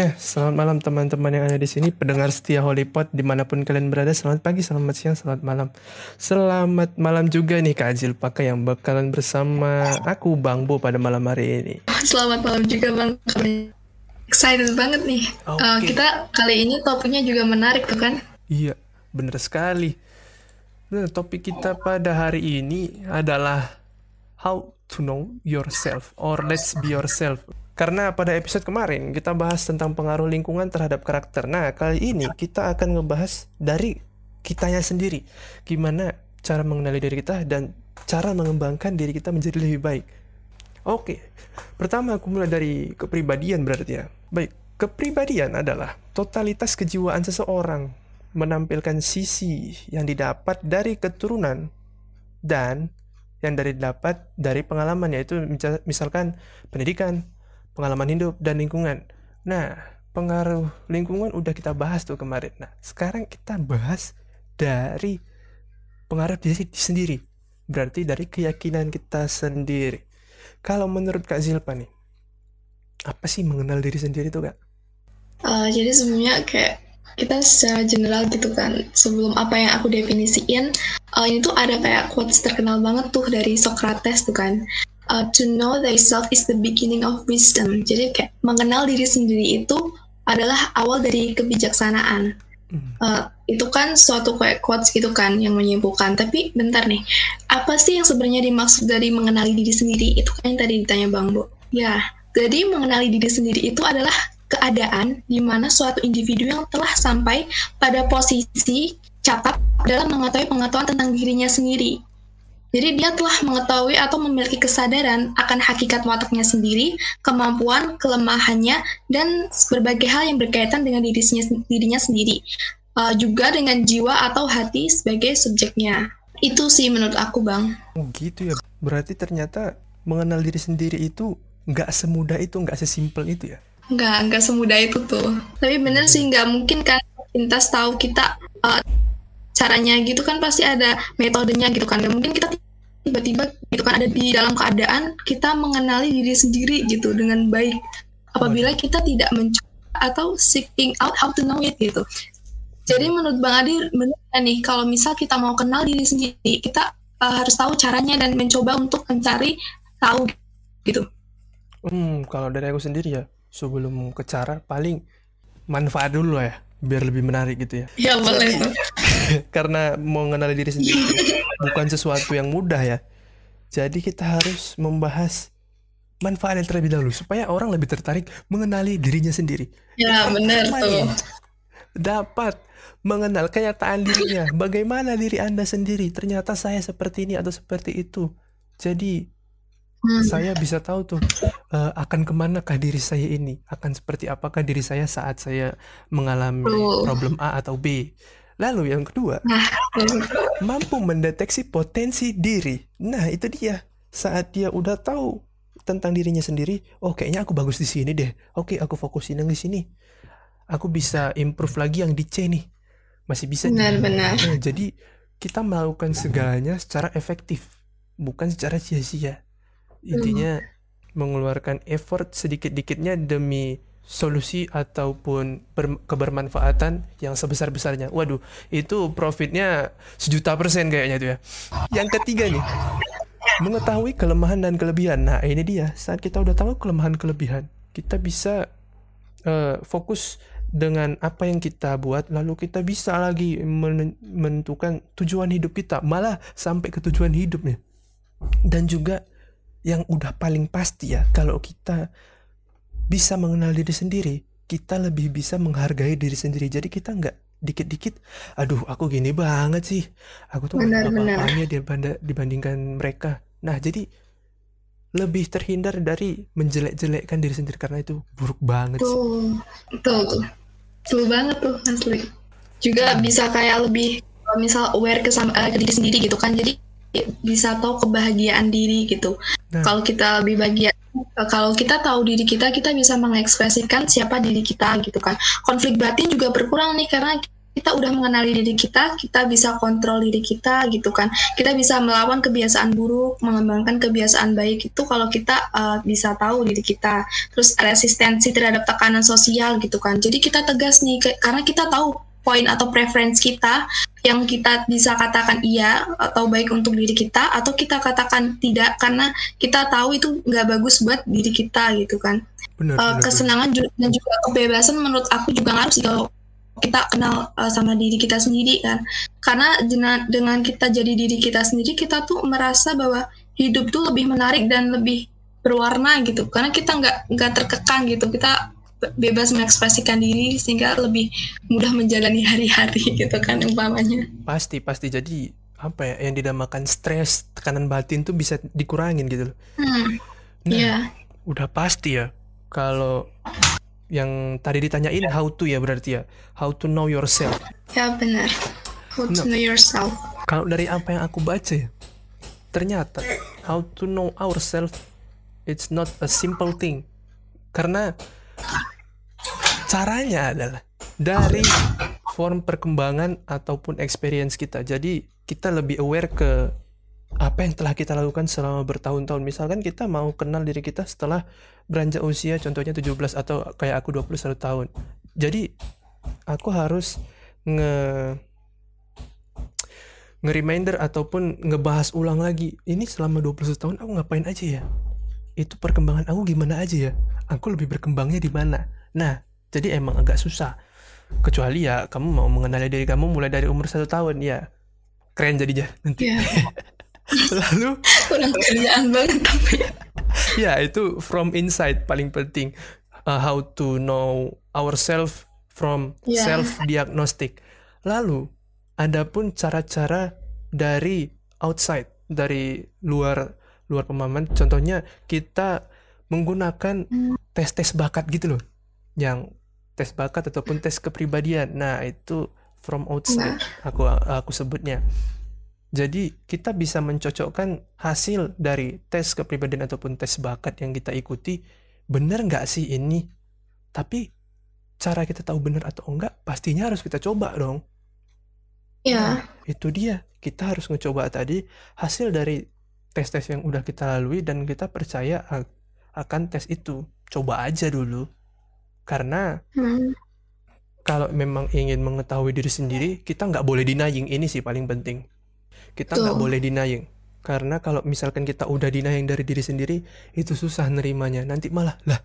Ya, selamat malam teman-teman yang ada di sini, pendengar setia Hollypod di mana pun kalian berada. Selamat pagi, selamat siang, selamat malam. Selamat malam juga nih Kak Azil Pakai yang bakalan bersama aku Bang Bo pada malam hari ini. Selamat malam juga Bang. Excited banget nih. Oke. Uh, kita kali ini topiknya juga menarik tuh kan? Iya, bener sekali. Nah, topik kita pada hari ini adalah how to know yourself or let's be yourself. Karena pada episode kemarin kita bahas tentang pengaruh lingkungan terhadap karakter. Nah, kali ini kita akan ngebahas dari kitanya sendiri. Gimana cara mengenali diri kita dan cara mengembangkan diri kita menjadi lebih baik. Oke, pertama aku mulai dari kepribadian berarti ya. Baik, kepribadian adalah totalitas kejiwaan seseorang menampilkan sisi yang didapat dari keturunan dan yang dari dapat dari pengalaman yaitu misal- misalkan pendidikan, pengalaman hidup dan lingkungan. Nah, pengaruh lingkungan udah kita bahas tuh kemarin. Nah, sekarang kita bahas dari pengaruh diri sendiri. Berarti dari keyakinan kita sendiri. Kalau menurut Kak Zilpa nih, apa sih mengenal diri sendiri tuh Kak? Uh, jadi sebenarnya kayak kita secara general gitu kan sebelum apa yang aku definisiin uh, ini tuh ada kayak quotes terkenal banget tuh dari Socrates tuh kan uh, to know thyself is the beginning of wisdom. Jadi kayak mengenal diri sendiri itu adalah awal dari kebijaksanaan. Hmm. Uh, itu kan suatu kayak quotes gitu kan yang menyimpulkan. Tapi bentar nih apa sih yang sebenarnya dimaksud dari mengenali diri sendiri? Itu kan yang tadi ditanya Bang Bo. Ya jadi mengenali diri sendiri itu adalah keadaan di mana suatu individu yang telah sampai pada posisi catat dalam mengetahui pengetahuan tentang dirinya sendiri. Jadi dia telah mengetahui atau memiliki kesadaran akan hakikat wataknya sendiri, kemampuan, kelemahannya, dan berbagai hal yang berkaitan dengan dirinya, dirinya sendiri. Uh, juga dengan jiwa atau hati sebagai subjeknya. Itu sih menurut aku, Bang. Oh gitu ya. Berarti ternyata mengenal diri sendiri itu nggak semudah itu, nggak sesimpel itu ya. Nggak, nggak semudah itu tuh. Tapi bener sih nggak mungkin kan pintas tahu kita uh, caranya gitu kan pasti ada metodenya gitu kan. Nggak mungkin kita tiba-tiba gitu kan ada di dalam keadaan kita mengenali diri sendiri gitu dengan baik. Apabila kita tidak mencoba atau seeking out how to know it gitu. Jadi menurut Bang Adi nggak nih kalau misal kita mau kenal diri sendiri kita uh, harus tahu caranya dan mencoba untuk mencari tahu gitu. Hmm, kalau dari aku sendiri ya, sebelum ke cara paling manfaat dulu ya, biar lebih menarik gitu ya. Ya boleh. Karena mau mengenali diri sendiri bukan sesuatu yang mudah ya. Jadi kita harus membahas manfaatnya terlebih dahulu supaya orang lebih tertarik mengenali dirinya sendiri. Ya Pertama tuh. dapat mengenal kenyataan dirinya. Bagaimana diri Anda sendiri? Ternyata saya seperti ini atau seperti itu. Jadi Hmm. saya bisa tahu tuh eh, akan ke manakah diri saya ini? Akan seperti apakah diri saya saat saya mengalami Betul. problem A atau B? Lalu yang kedua Nah, mampu mendeteksi potensi diri. Nah itu dia. Saat dia udah tahu tentang dirinya sendiri oh kayaknya aku bagus di sini deh. Oke aku fokusin yang di sini. Aku bisa improve lagi yang di C nih. Masih bisa benar-benar. Nah, jadi kita melakukan segalanya secara efektif, bukan secara sia-sia. Intinya mengeluarkan effort sedikit-dikitnya demi solusi ataupun ber- kebermanfaatan yang sebesar-besarnya. Waduh, itu profitnya sejuta persen kayaknya tuh ya. Yang ketiga nih, mengetahui kelemahan dan kelebihan. Nah, ini dia. Saat kita udah tahu kelemahan kelebihan, kita bisa eh, fokus dengan apa yang kita buat, lalu kita bisa lagi men- menentukan tujuan hidup kita, malah sampai ke tujuan hidupnya. Dan juga yang udah paling pasti ya, kalau kita bisa mengenal diri sendiri, kita lebih bisa menghargai diri sendiri. Jadi kita nggak dikit-dikit, aduh aku gini banget sih, aku tuh Benar-benar. apa-apanya dibandingkan mereka. Nah jadi lebih terhindar dari menjelek-jelekkan diri sendiri karena itu buruk banget sih. Tuh, tuh, tuh. Tuh banget tuh asli. Juga bisa kayak lebih misal aware ke, sama, eh, ke diri sendiri gitu kan. Jadi bisa tahu kebahagiaan diri gitu. Nah. Kalau kita lebih bahagia kalau kita tahu diri kita, kita bisa mengekspresikan siapa diri kita gitu kan. Konflik batin juga berkurang nih karena kita udah mengenali diri kita, kita bisa kontrol diri kita gitu kan. Kita bisa melawan kebiasaan buruk, mengembangkan kebiasaan baik itu kalau kita uh, bisa tahu diri kita. Terus resistensi terhadap tekanan sosial gitu kan. Jadi kita tegas nih karena kita tahu poin atau preferensi kita yang kita bisa katakan iya atau baik untuk diri kita atau kita katakan tidak karena kita tahu itu nggak bagus buat diri kita gitu kan. Benar, uh, benar, kesenangan benar. dan juga kebebasan menurut aku juga ngaruh sih kalau kita kenal uh, sama diri kita sendiri kan karena dengan kita jadi diri kita sendiri kita tuh merasa bahwa hidup tuh lebih menarik dan lebih berwarna gitu karena kita nggak nggak terkekang gitu kita bebas mengekspresikan diri sehingga lebih mudah menjalani hari-hari gitu kan umpamanya. Pasti pasti. Jadi apa ya yang dinamakan stres tekanan batin tuh bisa dikurangin gitu loh. Hmm, nah yeah. udah pasti ya kalau yang tadi ditanyain how to ya berarti ya how to know yourself. Ya benar. How to know yourself. kalau dari apa yang aku baca ya ternyata how to know ourselves it's not a simple thing. Karena caranya adalah dari form perkembangan ataupun experience kita jadi kita lebih aware ke apa yang telah kita lakukan selama bertahun-tahun. Misalkan kita mau kenal diri kita setelah beranjak usia contohnya 17 atau kayak aku 21 tahun. Jadi aku harus nge nge-reminder ataupun ngebahas ulang lagi ini selama 21 tahun aku ngapain aja ya itu perkembangan aku gimana aja ya aku lebih berkembangnya di mana nah jadi emang agak susah. Kecuali ya kamu mau mengenali diri kamu mulai dari umur satu tahun ya. Keren jadinya nanti. Yeah. lalu? Kurang kerjaan banget tapi. Ya itu from inside paling penting. Uh, how to know ourselves from yeah. self diagnostic lalu ada pun cara-cara dari outside dari luar luar pemahaman. Contohnya kita menggunakan hmm. tes-tes bakat gitu loh yang tes bakat ataupun tes kepribadian nah itu from outside nah. aku aku sebutnya jadi kita bisa mencocokkan hasil dari tes kepribadian ataupun tes bakat yang kita ikuti benar nggak sih ini? Tapi cara kita tahu benar atau enggak pastinya harus kita coba dong. Iya. Nah, itu dia. Kita harus ngecoba tadi hasil dari tes-tes yang udah kita lalui dan kita percaya akan tes itu. Coba aja dulu. Karena hmm. kalau memang ingin mengetahui diri sendiri, kita nggak boleh denying. Ini sih paling penting. Kita nggak boleh denying. Karena kalau misalkan kita udah denying dari diri sendiri itu susah nerimanya. Nanti malah lah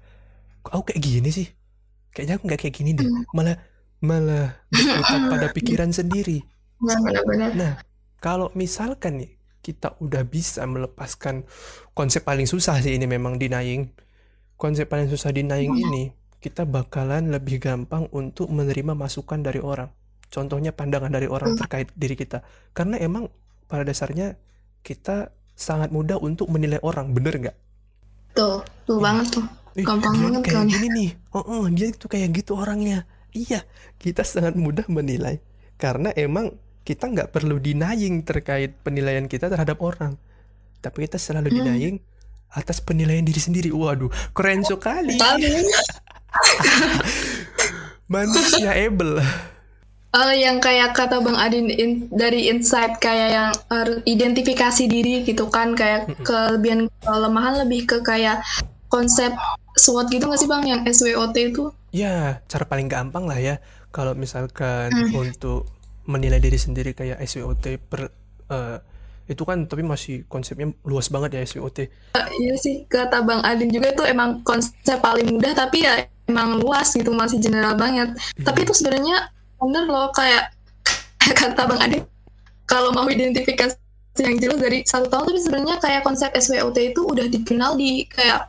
kok aku kayak gini sih. Kayaknya aku nggak kayak gini deh. Hmm. malah malah berputar pada pikiran sendiri. Nah kalau misalkan nih kita udah bisa melepaskan konsep paling susah sih ini memang denying. Konsep paling susah denying hmm. ini kita bakalan lebih gampang untuk menerima masukan dari orang contohnya pandangan dari orang hmm. terkait diri kita karena emang pada dasarnya kita sangat mudah untuk menilai orang, bener nggak? Tuh, tuh banget tuh. Eh, Gampang banget kayak kan. gini nih. Oh, oh, dia tuh kayak gitu orangnya. Iya, kita sangat mudah menilai karena emang kita nggak perlu denying terkait penilaian kita terhadap orang, tapi kita selalu hmm. denying atas penilaian diri sendiri. Waduh, keren sekali. Manusia able. Uh, yang kayak kata Bang Adin in, dari insight kayak yang uh, identifikasi diri gitu kan kayak kelebihan kelemahan lebih ke kayak konsep SWOT gitu nggak sih Bang yang SWOT itu? Ya, cara paling gampang lah ya kalau misalkan hmm. untuk menilai diri sendiri kayak SWOT per uh, itu kan tapi masih konsepnya luas banget ya SWOT. Uh, iya sih kata Bang Adin juga itu emang konsep paling mudah tapi ya emang luas gitu masih general banget. Hmm. Tapi itu sebenarnya bener loh kayak kata bang Adi kalau mau identifikasi yang jelas dari satu tahun tapi sebenarnya kayak konsep SWOT itu udah dikenal di kayak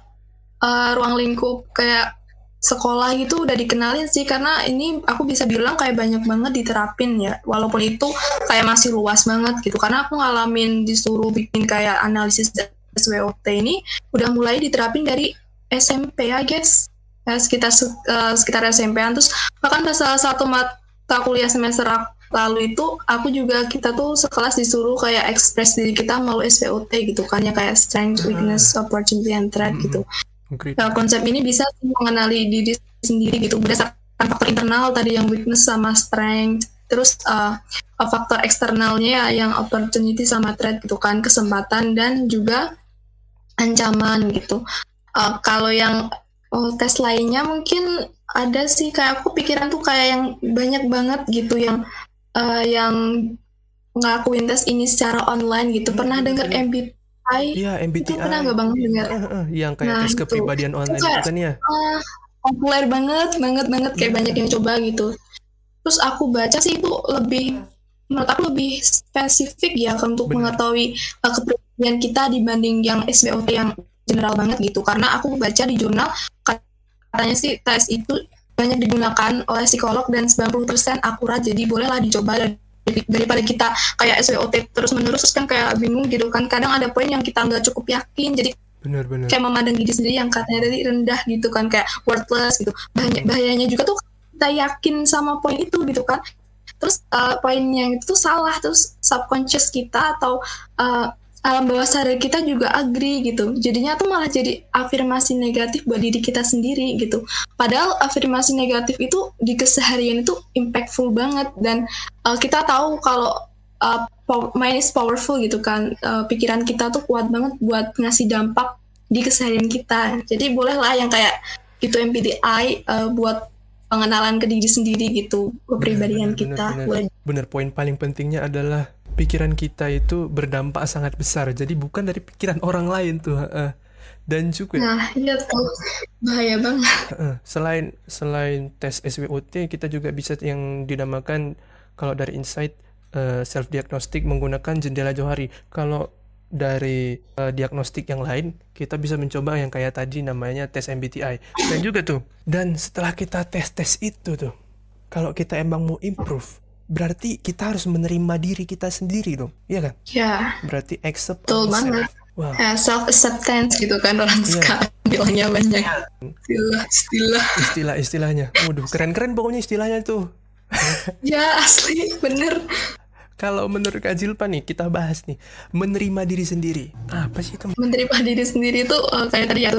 uh, ruang lingkup kayak sekolah itu udah dikenalin sih karena ini aku bisa bilang kayak banyak banget diterapin ya walaupun itu kayak masih luas banget gitu karena aku ngalamin disuruh bikin kayak analisis SWOT ini udah mulai diterapin dari SMP ya guys ya, sekitar uh, sekitar SMP-an terus bahkan salah satu mat tak kuliah semester lalu itu aku juga kita tuh sekelas disuruh kayak ekspres diri kita melalui SPOT gitu kan ya kayak strength, ah. weakness, opportunity and threat mm -hmm. gitu. Nah, konsep ini bisa mengenali diri sendiri gitu berdasarkan faktor internal tadi yang weakness sama strength terus uh, faktor eksternalnya yang opportunity sama threat gitu kan kesempatan dan juga ancaman gitu uh, kalau yang oh, tes lainnya mungkin ada sih. Kayak aku pikiran tuh kayak yang banyak banget gitu yang uh, yang ngakuin tes ini secara online gitu. Hmm, pernah dengar MBTI iya MBTI itu pernah nggak bang dengar uh, uh, yang kayak nah, tes kepribadian online itu, kan ya uh, populer banget banget banget. Kayak hmm. banyak yang coba gitu. Terus aku baca sih itu lebih menurut aku lebih spesifik ya untuk Bener. mengetahui uh, kepribadian kita dibanding yang SBOT yang general banget gitu. Karena aku baca di jurnal katanya sih tes itu banyak digunakan oleh psikolog dan 90% akurat jadi bolehlah dicoba dan daripada kita kayak SWOT terus menerus terus kan kayak bingung gitu kan. Kadang ada poin yang kita nggak cukup yakin jadi benar, benar. kayak memandang diri sendiri yang katanya tadi rendah gitu kan kayak worthless gitu. Bahaya bahayanya juga tuh kita yakin sama poin itu gitu kan. Terus uh, poin yang itu salah terus subconscious kita atau uh, alam bawah sadar kita juga agree gitu. Jadinya tuh malah jadi afirmasi negatif buat diri kita sendiri gitu. Padahal afirmasi negatif itu di keseharian itu impactful banget dan uh, kita tahu kalau uh, mind is powerful gitu kan. Uh, pikiran kita tuh kuat banget buat ngasih dampak di keseharian kita. Jadi bolehlah yang kayak gitu MBTI uh, buat pengenalan ke diri sendiri gitu kepribadian bener, kita. Bener, bener. bener poin paling pentingnya adalah pikiran kita itu berdampak sangat besar. Jadi bukan dari pikiran orang lain tuh. Uh, dan juga nah iya tuh. Bahaya banget. Uh, selain selain tes SWOT kita juga bisa yang dinamakan kalau dari insight uh, self diagnostic menggunakan jendela johari. Kalau dari uh, diagnostik yang lain kita bisa mencoba yang kayak tadi namanya tes MBTI dan juga tuh dan setelah kita tes tes itu tuh kalau kita emang mau improve berarti kita harus menerima diri kita sendiri dong iya kan? Ya. Berarti accept betul banget. Wow. ya, self acceptance gitu kan orang yeah. sekarang bilangnya banyak. Istilah istilah. Istilah istilahnya. Waduh keren keren pokoknya istilahnya tuh. Ya asli bener. Kalau menurut Kak Jilpa nih kita bahas nih. Menerima diri sendiri. Apa sih itu? Menerima diri sendiri tuh uh, kayak tadi ya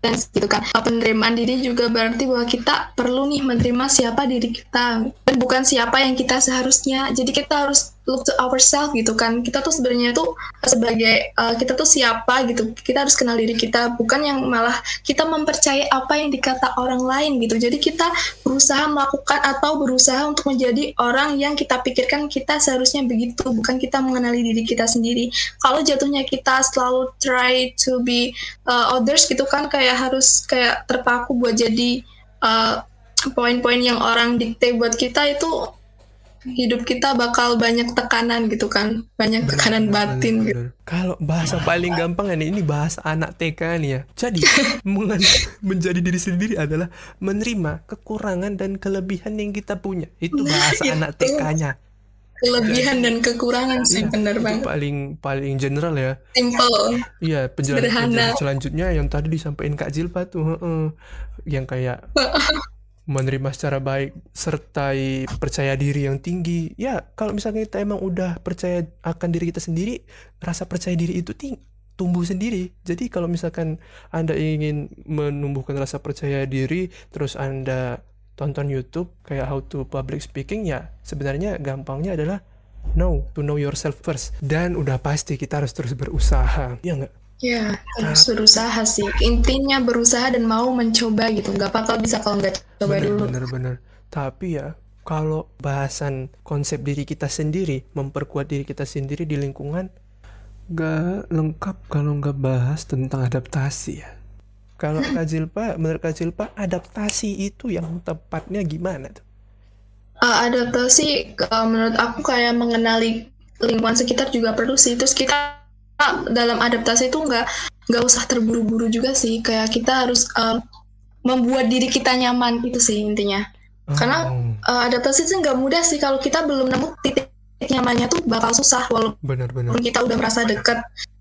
gitu kan. Penerimaan diri juga berarti bahwa kita perlu nih menerima siapa diri kita. Bukan siapa yang kita seharusnya. Jadi kita harus look to ourselves gitu kan. Kita tuh sebenarnya tuh sebagai uh, kita tuh siapa gitu. Kita harus kenal diri kita bukan yang malah kita mempercayai apa yang dikata orang lain gitu. Jadi kita berusaha melakukan atau berusaha untuk menjadi orang yang kita pikirkan kita seharusnya begitu bukan kita mengenali diri kita sendiri. Kalau jatuhnya kita selalu try to be uh, others gitu kan kayak harus kayak terpaku buat jadi uh, poin-poin yang orang dikte buat kita itu hidup kita bakal banyak tekanan gitu kan. Banyak tekanan bener, batin bener, gitu. Kalau bahasa paling gampang ini ini bahasa anak TK nih ya. Jadi menjadi diri sendiri adalah menerima kekurangan dan kelebihan yang kita punya. Itu bahasa nah, anak TK-nya kelebihan dan kekurangan sih ya, benar banget. paling paling general ya. Simple. Iya penjelasan selanjutnya yang tadi disampaikan Kak Jilpa tuh uh, uh, yang kayak menerima secara baik sertai percaya diri yang tinggi ya kalau misalnya kita emang udah percaya akan diri kita sendiri rasa percaya diri itu tinggi tumbuh sendiri. Jadi kalau misalkan anda ingin menumbuhkan rasa percaya diri terus anda tonton YouTube kayak how to public speaking ya sebenarnya gampangnya adalah know to know yourself first. Dan udah pasti kita harus terus berusaha ya nggak Ya, harus berusaha sih. Intinya berusaha dan mau mencoba gitu. Gak bakal bisa kalau nggak coba bener, dulu. Bener-bener. Tapi ya, kalau bahasan konsep diri kita sendiri, memperkuat diri kita sendiri di lingkungan, gak lengkap kalau nggak bahas tentang adaptasi ya. Kalau Kak Jilpa, menurut Kak Jilpa, adaptasi itu yang tepatnya gimana tuh? Uh, adaptasi uh, menurut aku kayak mengenali lingkungan sekitar juga perlu sih. Terus kita dalam adaptasi itu nggak nggak usah terburu-buru juga sih. Kayak kita harus um, membuat diri kita nyaman itu sih intinya. Oh. karena uh, adaptasi itu nggak mudah sih. Kalau kita belum nemu titik nyamannya tuh bakal susah walaupun benar, benar. kita udah merasa deket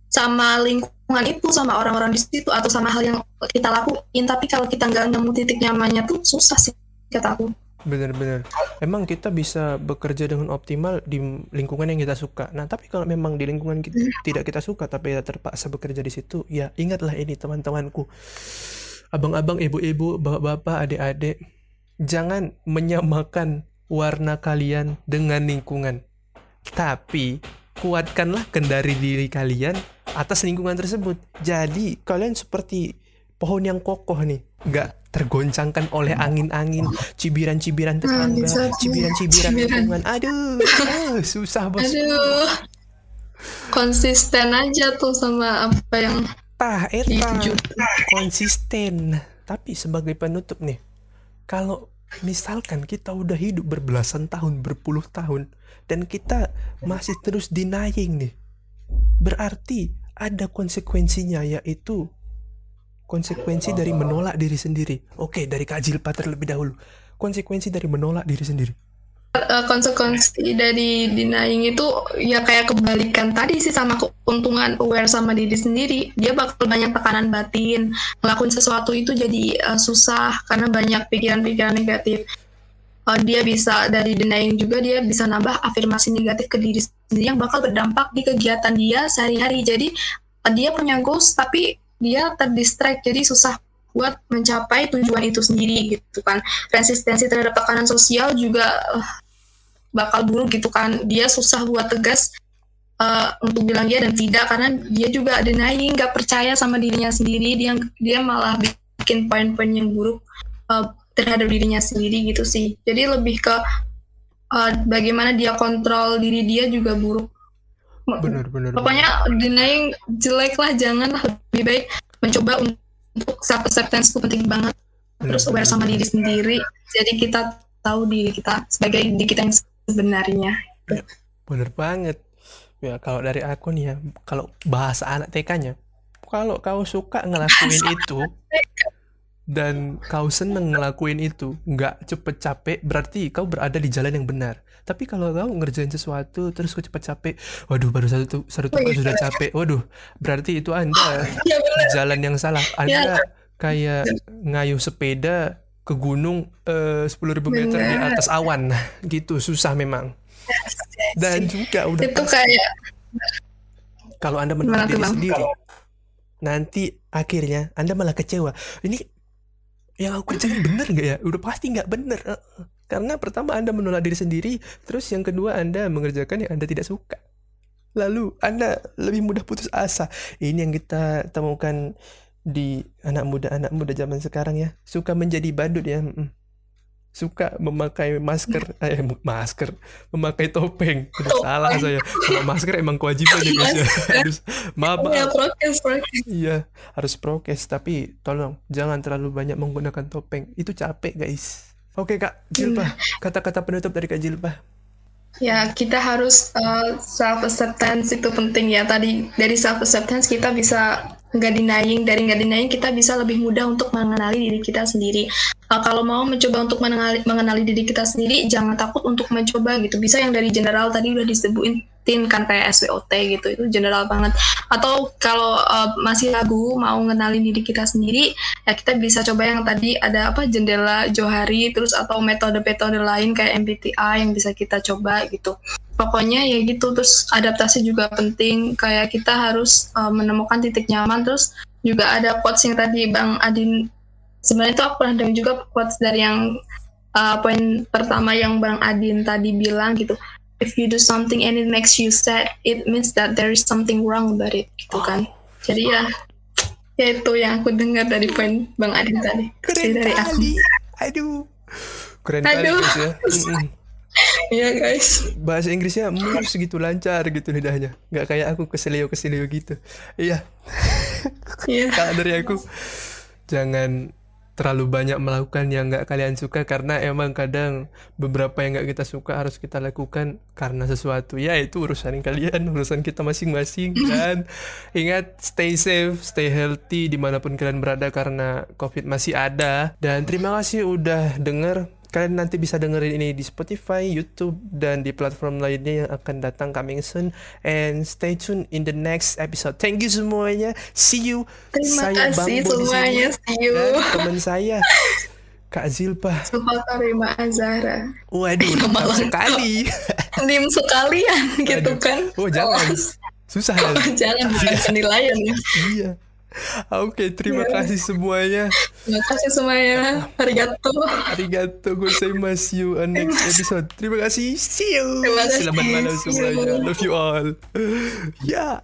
sama lingkungan itu sama orang-orang di situ atau sama hal yang kita lakuin. Tapi kalau kita nggak nemu titik nyamannya tuh susah sih kata aku Bener-bener. Emang kita bisa bekerja dengan optimal di lingkungan yang kita suka. Nah, tapi kalau memang di lingkungan kita hmm. tidak kita suka, tapi kita terpaksa bekerja di situ, ya ingatlah ini teman-temanku. Abang-abang, ibu-ibu, bapak-bapak, adik-adik, jangan menyamakan warna kalian dengan lingkungan. Tapi kuatkanlah kendari diri kalian atas lingkungan tersebut. Jadi kalian seperti pohon yang kokoh nih, nggak tergoncangkan oleh angin-angin, cibiran-cibiran tetangga, bisa. cibiran-cibiran Cibiran. lingkungan. Aduh, ah, susah bos. Aduh. Konsisten aja tuh sama apa yang Tah, eta Jujur. konsisten. Tapi sebagai penutup nih, kalau misalkan kita udah hidup berbelasan tahun, berpuluh tahun, dan kita masih terus denying nih, berarti ada konsekuensinya yaitu konsekuensi dari menolak diri sendiri. Oke, dari Kak Jilpa terlebih dahulu. Konsekuensi dari menolak diri sendiri. eh, konsekuensi dari denying itu ya kayak kebalikan tadi sih sama keuntungan aware sama diri sendiri dia bakal banyak tekanan batin ngelakuin sesuatu itu jadi eh, susah karena banyak pikiran-pikiran negatif Eh, dia bisa dari denying juga dia bisa nambah afirmasi negatif ke diri sendiri yang bakal berdampak di kegiatan dia sehari-hari jadi eh, dia punya goals tapi dia terdistract jadi susah buat mencapai tujuan itu sendiri gitu kan. Resistensi terhadap tekanan sosial juga eh, bakal buruk gitu kan. Dia susah buat tegas eh, untuk bilang dia dan tidak karena dia juga denying nggak percaya sama dirinya sendiri. Dia dia malah bikin poin-poin yang buruk eh, terhadap dirinya sendiri gitu sih. Jadi lebih ke eh, bagaimana dia kontrol diri dia juga buruk Bener. bener. pokoknya denying jelek lah jangan lah lebih baik mencoba untuk self acceptance itu penting banget Bener, terus aware sama diri sendiri jadi kita tahu diri kita sebagai diri kita yang sebenarnya Bener banget. Ya kalau dari aku nih ya, kalau bahasa anak TK-nya, kalau kau suka ngelakuin itu dan kau seneng ngelakuin itu, nggak cepet capek, berarti kau berada di jalan yang benar. Tapi kalau kau ngerjain sesuatu terus kau cepet capek, waduh baru satu tu- satu tugas sudah capek, waduh berarti itu anda ya benar jalan yang salah. Anda kayak ngayuh sepeda ke gunung sepuluh ribu meter di atas awan, gitu susah memang. Dan juga udah itu pasti kayak kalau Anda tuh, diri sendiri, nanti akhirnya Anda malah kecewa. Ini yang aku kerjain bener nggak ya? Udah pasti nggak bener. Karena pertama Anda menolak diri sendiri, terus yang kedua Anda mengerjakan yang Anda tidak suka. Lalu Anda lebih mudah putus asa. Ini yang kita temukan di anak muda-anak muda zaman sekarang ya. Suka menjadi badut ya. Suka memakai masker, eh masker, memakai topeng. Udah salah saya. Kalau masker emang kewajiban ya guys ya. Harus maaf, ya prokes prokes Iya, harus prokes tapi tolong jangan terlalu banyak menggunakan topeng. Itu capek, guys. Oke, Kak Jilpa. Kata-kata penutup dari Kak Jilpa. ya kita harus self acceptance itu penting ya tadi dari self acceptance kita bisa nggak denying dari nggak denying kita bisa lebih mudah untuk mengenali diri kita sendiri. Uh, kalau mau mencoba untuk mengenali, mengenali diri kita sendiri jangan takut untuk mencoba gitu. Bisa yang dari general tadi udah disebutin kan kayak SWOT gitu itu general banget. Atau kalau uh, masih ragu mau ngenalin diri kita sendiri ya kita bisa coba yang tadi ada apa jendela Johari terus atau metode-metode lain kayak MBTI yang bisa kita coba gitu pokoknya ya gitu terus adaptasi juga penting kayak kita harus uh, menemukan titik nyaman terus juga ada quotes yang tadi Bang Adin sebenarnya itu aku pernah dengar juga quotes dari yang uh, poin pertama yang Bang Adin tadi bilang gitu if you do something and it makes you sad it means that there is something wrong about it gitu kan jadi ya ya itu yang aku dengar dari poin Bang Adin tadi Keren dari aku kali. Aduh. Keren kali Aduh. ya. Iya guys Bahasa Inggrisnya mulus gitu lancar gitu lidahnya. Nggak kayak aku keselio-keselio gitu. Iya. iya Kalau dari aku jangan terlalu banyak melakukan yang nggak kalian suka karena emang kadang beberapa yang nggak kita suka harus kita lakukan karena sesuatu ya itu urusan kalian urusan kita masing-masing kan ingat stay safe stay healthy di mana pun kalian berada karena covid masih ada dan terima kasih udah denger kalian nanti bisa dengerin ini di Spotify, YouTube, dan di platform lainnya yang akan datang coming soon. And stay tuned in the next episode. Thank you semuanya. See you. terima Saya kasih di semuanya see you Dan teman saya Kak Zilpa. Sumpah Karima Azara Waduh, lengkap sekali. nim sekalian gitu Aduh. kan Oh, jangan. Susah ya. jangan bukan penilaian ya Iya. Oke, terima Ya. kasih semuanya. Terima kasih semuanya. Arigato. Arigato gozaimasu on next episode. Terima kasih. See you. Terima kasih. Selamat malam See you. semuanya. Love you all. Ya.